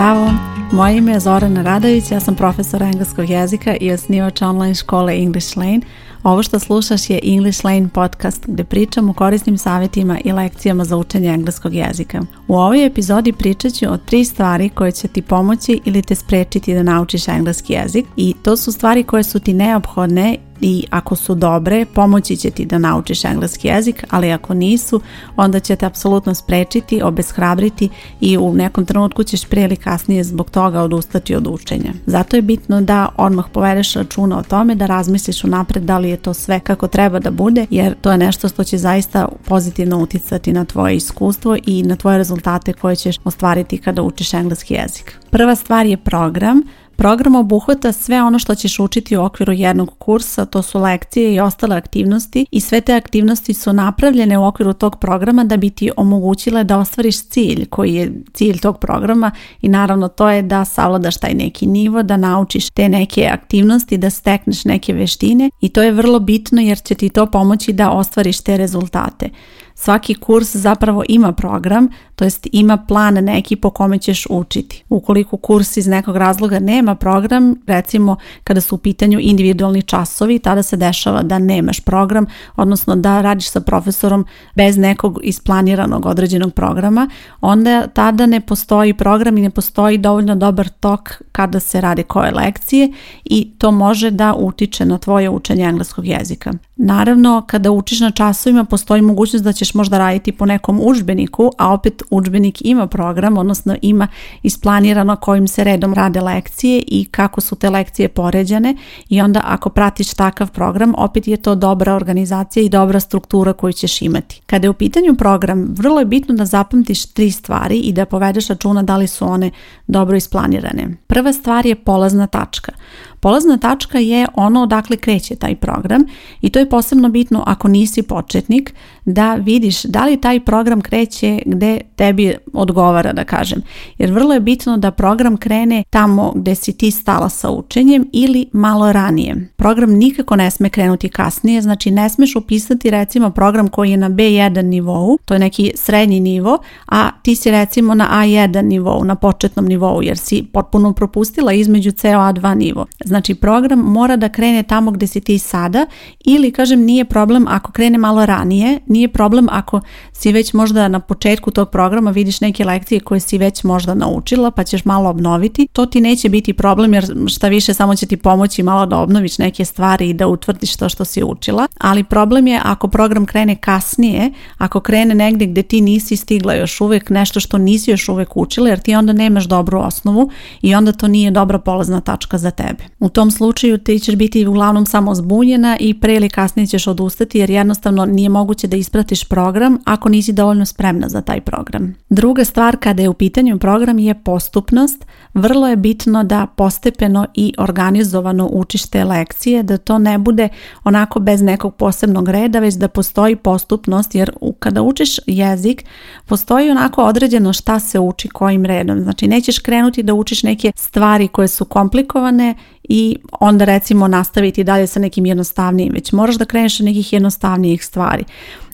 Zdravo, moje ime je Zorana Radović, ja sam profesor engleskog jezika i osnivač online škole English Lane. Ovo što slušaš je English Lane podcast gdje pričam o korisnim savjetima i lekcijama za učenje engleskog jezika. U ovoj epizodi pričat ću o tri stvari koje će ti pomoći ili te sprečiti da naučiš engleski jezik i to su stvari koje su ti neophodne i ako su dobre pomoći će ti da naučiš engleski jezik, ali ako nisu onda će te apsolutno sprečiti, obeshrabriti i u nekom trenutku ćeš prije ili kasnije zbog toga odustati od učenja. Zato je bitno da odmah povedeš računa o tome, da razmisliš unapred da li je to sve kako treba da bude, jer to je nešto što će zaista pozitivno uticati na tvoje iskustvo i na tvoje rezultate koje ćeš ostvariti kada učiš engleski jezik. Prva stvar je program, Program obuhvata sve ono što ćeš učiti u okviru jednog kursa, to su lekcije i ostale aktivnosti i sve te aktivnosti su napravljene u okviru tog programa da bi ti omogućile da ostvariš cilj koji je cilj tog programa i naravno to je da savladaš taj neki nivo, da naučiš te neke aktivnosti, da stekneš neke veštine i to je vrlo bitno jer će ti to pomoći da ostvariš te rezultate. Svaki kurs zapravo ima program, to jest ima plan neki po kome ćeš učiti. Ukoliko kurs iz nekog razloga nema program, recimo kada su u pitanju individualni časovi, tada se dešava da nemaš program, odnosno da radiš sa profesorom bez nekog isplaniranog određenog programa, onda tada ne postoji program i ne postoji dovoljno dobar tok kada se rade koje lekcije i to može da utiče na tvoje učenje engleskog jezika. Naravno, kada učiš na časovima postoji mogućnost da ćeš možda raditi po nekom užbeniku, a opet učbenik ima program, odnosno ima isplanirano kojim se redom rade lekcije i kako su te lekcije poređane i onda ako pratiš takav program, opet je to dobra organizacija i dobra struktura koju ćeš imati. Kada je u pitanju program, vrlo je bitno da zapamtiš tri stvari i da povedeš računa da li su one dobro isplanirane. Prva stvar je polazna tačka. Polazna tačka je ono odakle kreće taj program i to je posebno bitno ako nisi početnik da vidiš da li taj program kreće gde tebi odgovara da kažem. Jer vrlo je bitno da program krene tamo gde si ti stala sa učenjem ili malo ranije. Program nikako ne sme krenuti kasnije, znači ne smeš upisati recimo program koji je na B1 nivou, to je neki srednji nivo, a ti si recimo na A1 nivou, na početnom nivou jer si potpuno propustila između CO 2 nivo. Znači program mora da krene tamo gdje si ti sada ili kažem nije problem ako krene malo ranije, nije problem ako si već možda na početku tog programa vidiš neke lekcije koje si već možda naučila pa ćeš malo obnoviti, to ti neće biti problem jer šta više samo će ti pomoći malo da obnoviš neke stvari i da utvrdiš to što si učila, ali problem je ako program krene kasnije, ako krene negdje gdje ti nisi stigla još uvijek nešto što nisi još uvijek učila jer ti onda nemaš dobru osnovu i onda to nije dobra polazna tačka za tebe. U tom slučaju ti ćeš biti uglavnom samo zbunjena i pre ili kasnije ćeš odustati jer jednostavno nije moguće da ispratiš program ako nisi dovoljno spremna za taj program. Druga stvar kada je u pitanju program je postupnost. Vrlo je bitno da postepeno i organizovano učiš te lekcije, da to ne bude onako bez nekog posebnog reda, već da postoji postupnost jer kada učiš jezik postoji onako određeno šta se uči kojim redom. Znači nećeš krenuti da učiš neke stvari koje su komplikovane i onda recimo nastaviti dalje sa nekim jednostavnijim, već moraš da kreneš od nekih jednostavnijih stvari.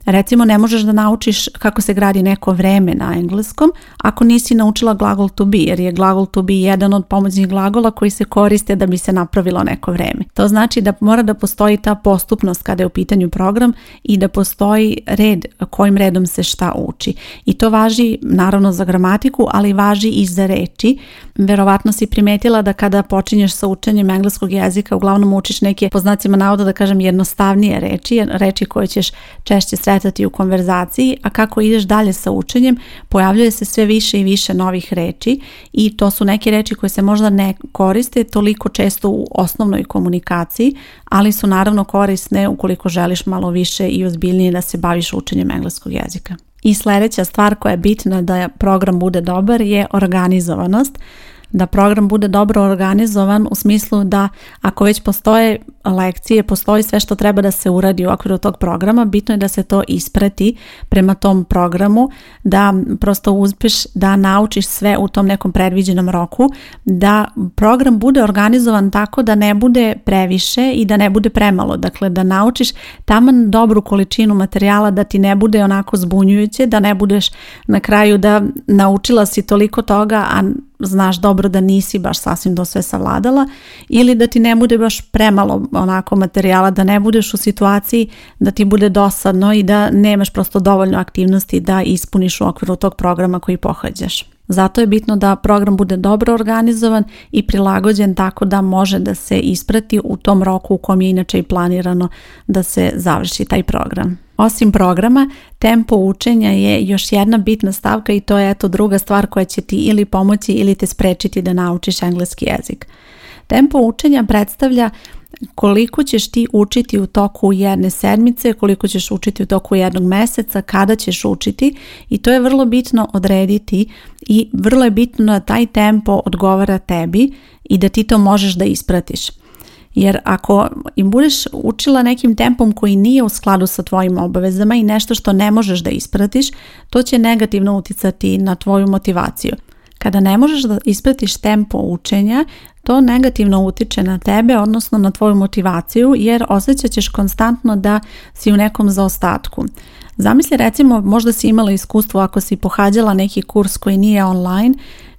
Recimo ne možeš da naučiš kako se gradi neko vreme na engleskom ako nisi naučila glagol to be jer je glagol to be jedan od pomoćnih glagola koji se koriste da bi se napravilo neko vreme. To znači da mora da postoji ta postupnost kada je u pitanju program i da postoji red kojim redom se šta uči. I to važi naravno za gramatiku ali važi i za reči. Verovatno si primetila da kada počinješ sa učenjem engleskog jezika uglavnom učiš neke po znacima navoda da kažem jednostavnije reči, reči koje ćeš češće sreći u konverzaciji, a kako ideš dalje sa učenjem pojavljuje se sve više i više novih reči i to su neke reči koje se možda ne koriste toliko često u osnovnoj komunikaciji, ali su naravno korisne ukoliko želiš malo više i ozbiljnije da se baviš učenjem engleskog jezika. I sljedeća stvar koja je bitna da program bude dobar je organizovanost da program bude dobro organizovan u smislu da ako već postoje lekcije, postoji sve što treba da se uradi u okviru tog programa, bitno je da se to isprati prema tom programu, da prosto uspeš da naučiš sve u tom nekom predviđenom roku, da program bude organizovan tako da ne bude previše i da ne bude premalo, dakle da naučiš taman dobru količinu materijala da ti ne bude onako zbunjujuće, da ne budeš na kraju da naučila si toliko toga, a znaš dobro da nisi baš sasvim do sve savladala ili da ti ne bude baš premalo onako materijala, da ne budeš u situaciji da ti bude dosadno i da nemaš prosto dovoljno aktivnosti da ispuniš u okviru tog programa koji pohađaš. Zato je bitno da program bude dobro organizovan i prilagođen tako da može da se isprati u tom roku u kom je inače i planirano da se završi taj program. Osim programa, tempo učenja je još jedna bitna stavka i to je eto druga stvar koja će ti ili pomoći ili te sprečiti da naučiš engleski jezik. Tempo učenja predstavlja koliko ćeš ti učiti u toku jedne sedmice, koliko ćeš učiti u toku jednog mjeseca, kada ćeš učiti i to je vrlo bitno odrediti i vrlo je bitno da taj tempo odgovara tebi i da ti to možeš da ispratiš. Jer ako im budeš učila nekim tempom koji nije u skladu sa tvojim obavezama i nešto što ne možeš da ispratiš, to će negativno uticati na tvoju motivaciju. Kada ne možeš da ispratiš tempo učenja, to negativno utiče na tebe, odnosno na tvoju motivaciju, jer osjećat ćeš konstantno da si u nekom zaostatku. Zamisli recimo, možda si imala iskustvo ako si pohađala neki kurs koji nije online,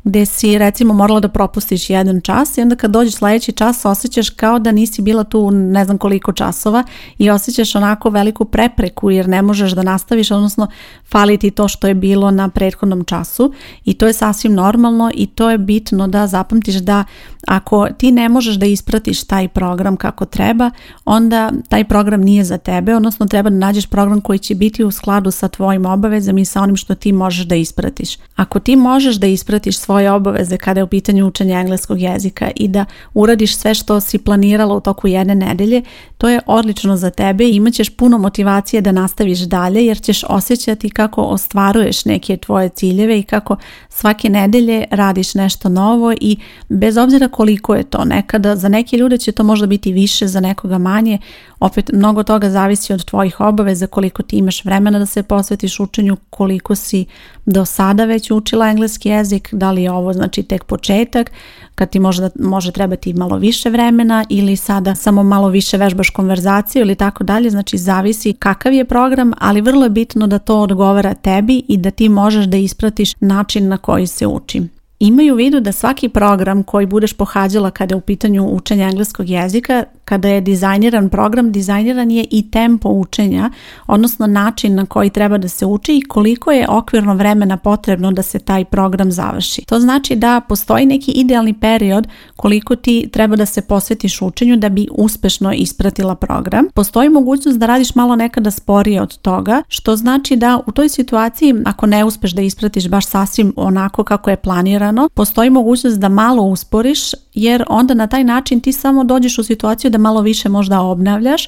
gde si recimo morala da propustiš jedan čas i onda kad dođeš sljedeći čas osjećaš kao da nisi bila tu ne znam koliko časova i osjećaš onako veliku prepreku jer ne možeš da nastaviš, odnosno fali ti to što je bilo na prethodnom času i to je sasvim normalno i to je bitno da zapamtiš da ako ti ne možeš da ispratiš taj program kako treba, onda taj program nije za tebe, odnosno treba da nađeš program koji će biti u skladu sa tvojim obavezama i sa onim što ti možeš da ispratiš. Ako ti možeš da ispratiš svoj svoje obaveze kada je u pitanju učenja engleskog jezika i da uradiš sve što si planirala u toku jedne nedelje, to je odlično za tebe i imat ćeš puno motivacije da nastaviš dalje jer ćeš osjećati kako ostvaruješ neke tvoje ciljeve i kako svake nedelje radiš nešto novo i bez obzira koliko je to nekada, za neke ljude će to možda biti više, za nekoga manje, opet, mnogo toga zavisi od tvojih obaveza, koliko ti imaš vremena da se posvetiš učenju, koliko si do sada već učila engleski jezik, da li je ovo znači tek početak, kad ti možda, može trebati malo više vremena ili sada samo malo više vežbaš konverzaciju ili tako dalje, znači zavisi kakav je program, ali vrlo je bitno da to odgovara tebi i da ti možeš da ispratiš način na koji se uči imaju u vidu da svaki program koji budeš pohađala kada je u pitanju učenja engleskog jezika, kada je dizajniran program, dizajniran je i tempo učenja, odnosno način na koji treba da se uči i koliko je okvirno vremena potrebno da se taj program završi. To znači da postoji neki idealni period koliko ti treba da se posvetiš učenju da bi uspešno ispratila program. Postoji mogućnost da radiš malo nekada sporije od toga, što znači da u toj situaciji ako ne uspeš da ispratiš baš sasvim onako kako je planira, planirano, postoji mogućnost da malo usporiš jer onda na taj način ti samo dođeš u situaciju da malo više možda obnavljaš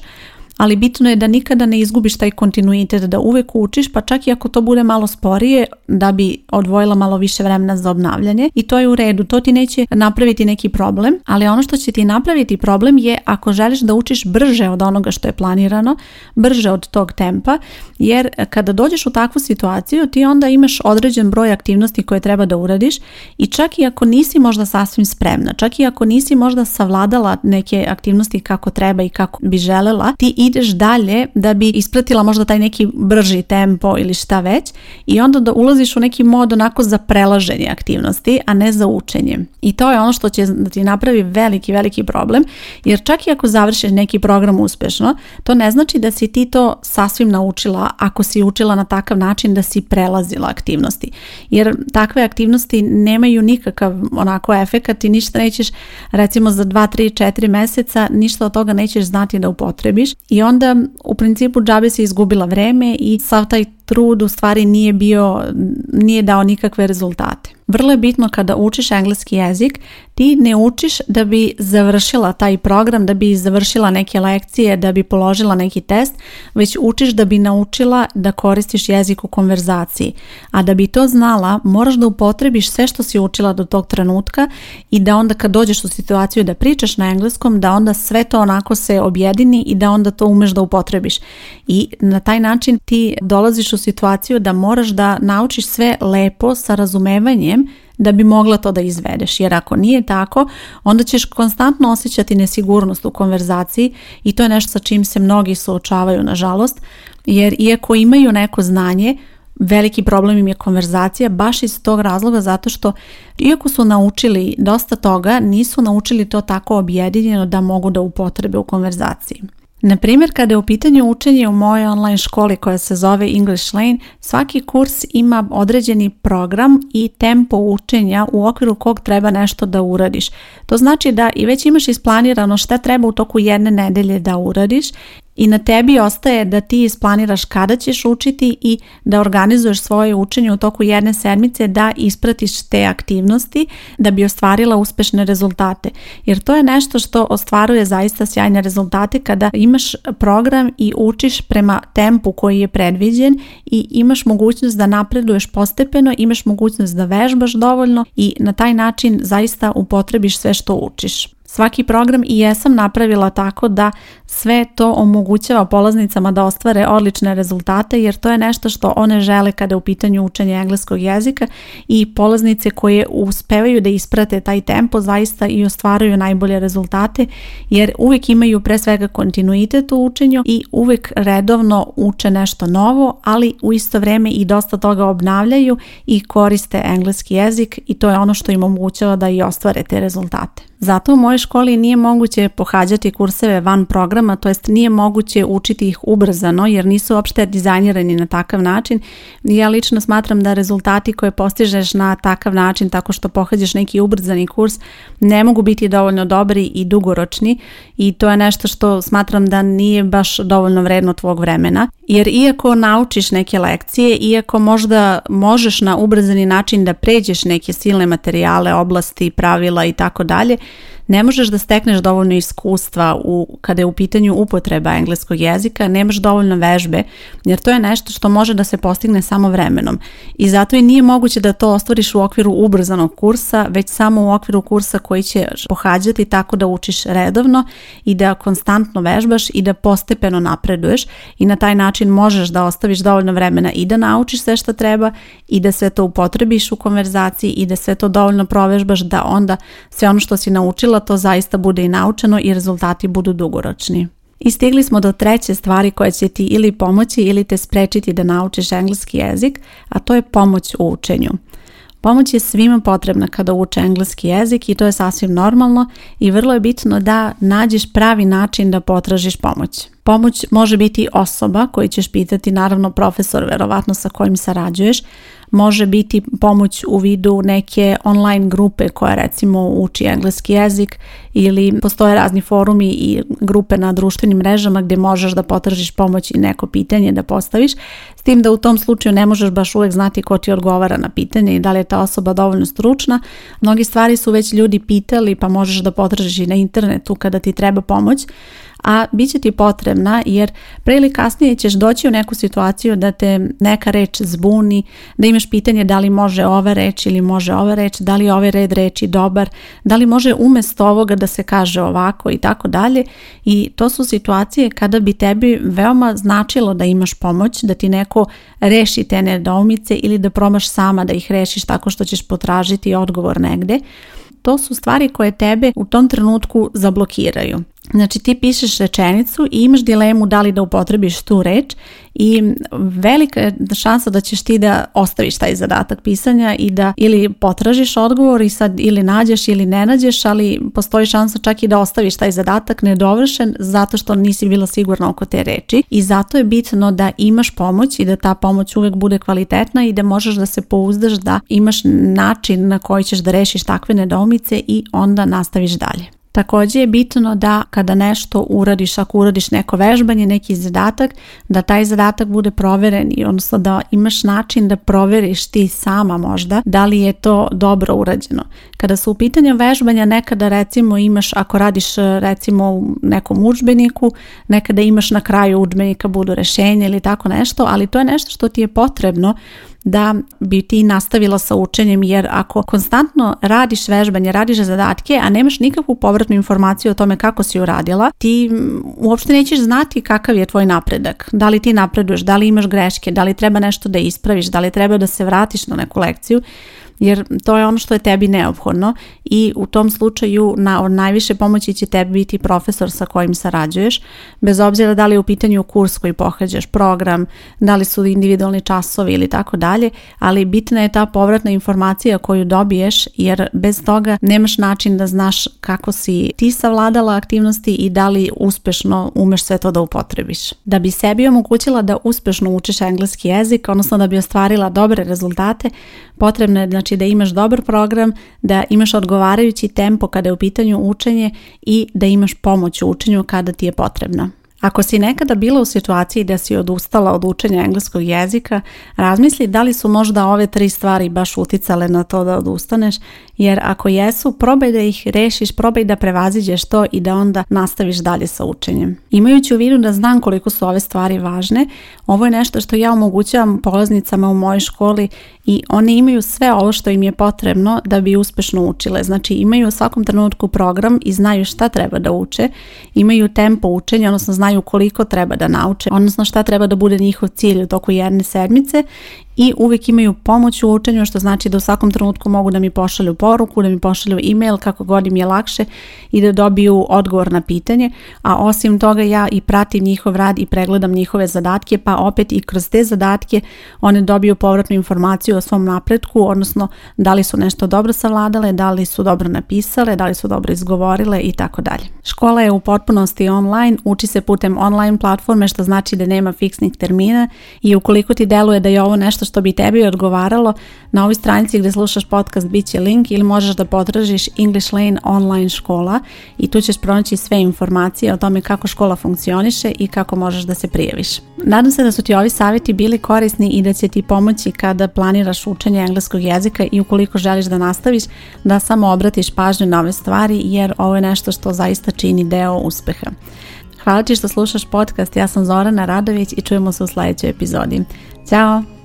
ali bitno je da nikada ne izgubiš taj kontinuitet, da uvijek učiš, pa čak i ako to bude malo sporije, da bi odvojila malo više vremena za obnavljanje i to je u redu, to ti neće napraviti neki problem, ali ono što će ti napraviti problem je ako želiš da učiš brže od onoga što je planirano, brže od tog tempa, jer kada dođeš u takvu situaciju, ti onda imaš određen broj aktivnosti koje treba da uradiš i čak i ako nisi možda sasvim spremna, čak i ako nisi možda savladala neke aktivnosti kako treba i kako bi želela, ti ideš dalje da bi ispratila možda taj neki brži tempo ili šta već i onda da ulaziš u neki mod onako za prelaženje aktivnosti, a ne za učenje. I to je ono što će da ti napravi veliki, veliki problem, jer čak i ako završiš neki program uspešno, to ne znači da si ti to sasvim naučila ako si učila na takav način da si prelazila aktivnosti. Jer takve aktivnosti nemaju nikakav onako efekat i ništa nećeš, recimo za 2, 3, 4 meseca, ništa od toga nećeš znati da upotrebiš i onda u principu džabe se izgubila vreme i sav taj trud u stvari nije bio, nije dao nikakve rezultate. Vrlo je bitno kada učiš engleski jezik, ti ne učiš da bi završila taj program, da bi završila neke lekcije, da bi položila neki test, već učiš da bi naučila da koristiš jezik u konverzaciji. A da bi to znala, moraš da upotrebiš sve što si učila do tog trenutka i da onda kad dođeš u situaciju da pričaš na engleskom, da onda sve to onako se objedini i da onda to umeš da upotrebiš. I na taj način ti dolaziš u situaciju da moraš da naučiš sve lepo sa razumevanjem da bi mogla to da izvedeš. Jer ako nije tako, onda ćeš konstantno osjećati nesigurnost u konverzaciji i to je nešto sa čim se mnogi suočavaju nažalost, jer iako imaju neko znanje, veliki problem im je konverzacija baš iz tog razloga zato što iako su naučili dosta toga, nisu naučili to tako objedinjeno da mogu da upotrebe u konverzaciji. Na primjer, kada je u pitanju učenje u mojoj online školi koja se zove English Lane, svaki kurs ima određeni program i tempo učenja u okviru kog treba nešto da uradiš. To znači da i već imaš isplanirano šta treba u toku jedne nedelje da uradiš i na tebi ostaje da ti isplaniraš kada ćeš učiti i da organizuješ svoje učenje u toku jedne sedmice da ispratiš te aktivnosti da bi ostvarila uspešne rezultate. Jer to je nešto što ostvaruje zaista sjajne rezultate kada imaš program i učiš prema tempu koji je predviđen i imaš mogućnost da napreduješ postepeno, imaš mogućnost da vežbaš dovoljno i na taj način zaista upotrebiš sve što učiš. Svaki program i jesam napravila tako da sve to omogućava polaznicama da ostvare odlične rezultate jer to je nešto što one žele kada je u pitanju učenje engleskog jezika i polaznice koje uspevaju da isprate taj tempo zaista i ostvaraju najbolje rezultate jer uvijek imaju pre svega kontinuitet u učenju i uvijek redovno uče nešto novo, ali u isto vrijeme i dosta toga obnavljaju i koriste engleski jezik i to je ono što im omogućava da i ostvare te rezultate. Zato u mojoj školi nije moguće pohađati kurseve van programa programa, to jest nije moguće učiti ih ubrzano jer nisu uopšte dizajnirani na takav način. Ja lično smatram da rezultati koje postižeš na takav način tako što pohađaš neki ubrzani kurs ne mogu biti dovoljno dobri i dugoročni i to je nešto što smatram da nije baš dovoljno vredno tvog vremena. Jer iako naučiš neke lekcije, iako možda možeš na ubrzani način da pređeš neke silne materijale, oblasti, pravila i tako dalje, ne možeš da stekneš dovoljno iskustva u, kada je u pitanju upotreba engleskog jezika, nemaš dovoljno vežbe, jer to je nešto što može da se postigne samo vremenom. I zato i nije moguće da to ostvariš u okviru ubrzanog kursa, već samo u okviru kursa koji će pohađati tako da učiš redovno i da konstantno vežbaš i da postepeno napreduješ i na taj način možeš da ostaviš dovoljno vremena i da naučiš sve što treba i da sve to upotrebiš u konverzaciji i da sve to dovoljno provežbaš da onda sve ono što si naučila to zaista bude i naučeno i rezultati budu dugoročni. I stigli smo do treće stvari koja će ti ili pomoći ili te sprečiti da naučiš engleski jezik, a to je pomoć u učenju. Pomoć je svima potrebna kada uče engleski jezik i to je sasvim normalno i vrlo je bitno da nađeš pravi način da potražiš pomoć. Pomoć može biti osoba koju ćeš pitati, naravno profesor verovatno sa kojim sarađuješ, može biti pomoć u vidu neke online grupe koja recimo uči engleski jezik ili postoje razni forumi i grupe na društvenim mrežama gdje možeš da potražiš pomoć i neko pitanje da postaviš, s tim da u tom slučaju ne možeš baš uvijek znati ko ti odgovara na pitanje i da li je ta osoba dovoljno stručna. Mnogi stvari su već ljudi pitali pa možeš da potražiš i na internetu kada ti treba pomoć a bit će ti potrebna jer pre ili kasnije ćeš doći u neku situaciju da te neka reč zbuni, da imaš pitanje da li može ova reč ili može ova reč, da li je ovaj red reči dobar, da li može umjesto ovoga da se kaže ovako i tako dalje i to su situacije kada bi tebi veoma značilo da imaš pomoć, da ti neko reši te nedoumice ili da promaš sama da ih rešiš tako što ćeš potražiti odgovor negde to su stvari koje tebe u tom trenutku zablokiraju. Znači ti pišeš rečenicu i imaš dilemu da li da upotrebiš tu reč i velika je šansa da ćeš ti da ostaviš taj zadatak pisanja i da ili potražiš odgovor i sad ili nađeš ili ne nađeš, ali postoji šansa čak i da ostaviš taj zadatak nedovršen zato što nisi bila sigurna oko te reči i zato je bitno da imaš pomoć i da ta pomoć uvek bude kvalitetna i da možeš da se pouzdaš da imaš način na koji ćeš da rešiš takve nedomice i onda nastaviš dalje. Također je bitno da kada nešto uradiš, ako uradiš neko vežbanje, neki zadatak, da taj zadatak bude proveren i odnosno da imaš način da proveriš ti sama možda da li je to dobro urađeno. Kada su u pitanju vežbanja nekada recimo imaš, ako radiš recimo u nekom udžbeniku, nekada imaš na kraju udžbenika budu rešenje ili tako nešto, ali to je nešto što ti je potrebno da bi ti nastavila sa učenjem jer ako konstantno radiš vežbanje, radiš zadatke, a nemaš nikakvu povratnu informaciju o tome kako si uradila, ti uopšte nećeš znati kakav je tvoj napredak. Da li ti napreduješ, da li imaš greške, da li treba nešto da ispraviš, da li treba da se vratiš na neku lekciju jer to je ono što je tebi neophodno i u tom slučaju na, najviše pomoći će tebi biti profesor sa kojim sarađuješ, bez obzira da li je u pitanju kurs koji pohađaš, program, da li su individualni časovi ili tako dalje, ali bitna je ta povratna informacija koju dobiješ jer bez toga nemaš način da znaš kako si ti savladala aktivnosti i da li uspešno umeš sve to da upotrebiš. Da bi sebi omogućila da uspešno učiš engleski jezik, odnosno da bi ostvarila dobre rezultate, potrebno je znači Znači da imaš dobar program, da imaš odgovarajući tempo kada je u pitanju učenje i da imaš pomoć u učenju kada ti je potrebna. Ako si nekada bila u situaciji da si odustala od učenja engleskog jezika, razmisli da li su možda ove tri stvari baš uticale na to da odustaneš, jer ako jesu, probaj da ih rešiš, probaj da prevaziđeš to i da onda nastaviš dalje sa učenjem. Imajući u vidu da znam koliko su ove stvari važne, ovo je nešto što ja omogućavam polaznicama u mojoj školi i one imaju sve ovo što im je potrebno da bi uspešno učile. Znači imaju u svakom trenutku program i znaju šta treba da uče, imaju tempo učenja, odnosno znaju znaju koliko treba da nauče, odnosno šta treba da bude njihov cilj u toku jedne sedmice i uvijek imaju pomoć u učenju što znači da u svakom trenutku mogu da mi pošalju poruku, da mi pošalju email kako god im je lakše i da dobiju odgovor na pitanje, a osim toga ja i pratim njihov rad i pregledam njihove zadatke pa opet i kroz te zadatke one dobiju povratnu informaciju o svom napretku, odnosno da li su nešto dobro savladale, da li su dobro napisale, da li su dobro izgovorile i tako dalje. Škola je u potpunosti online, uči se putem online platforme što znači da nema fiksnih termina i ukoliko ti deluje da je ovo nešto što bi tebi odgovaralo, na ovoj stranici gdje slušaš podcast bit će link ili možeš da potražiš English Lane online škola i tu ćeš pronaći sve informacije o tome kako škola funkcioniše i kako možeš da se prijaviš. Nadam se da su ti ovi savjeti bili korisni i da će ti pomoći kada planiraš učenje engleskog jezika i ukoliko želiš da nastaviš, da samo obratiš pažnju na ove stvari jer ovo je nešto što zaista čini deo uspeha. Hvala ti što slušaš podcast, ja sam Zorana Radović i čujemo se u sljedećoj epizodi. Ćao!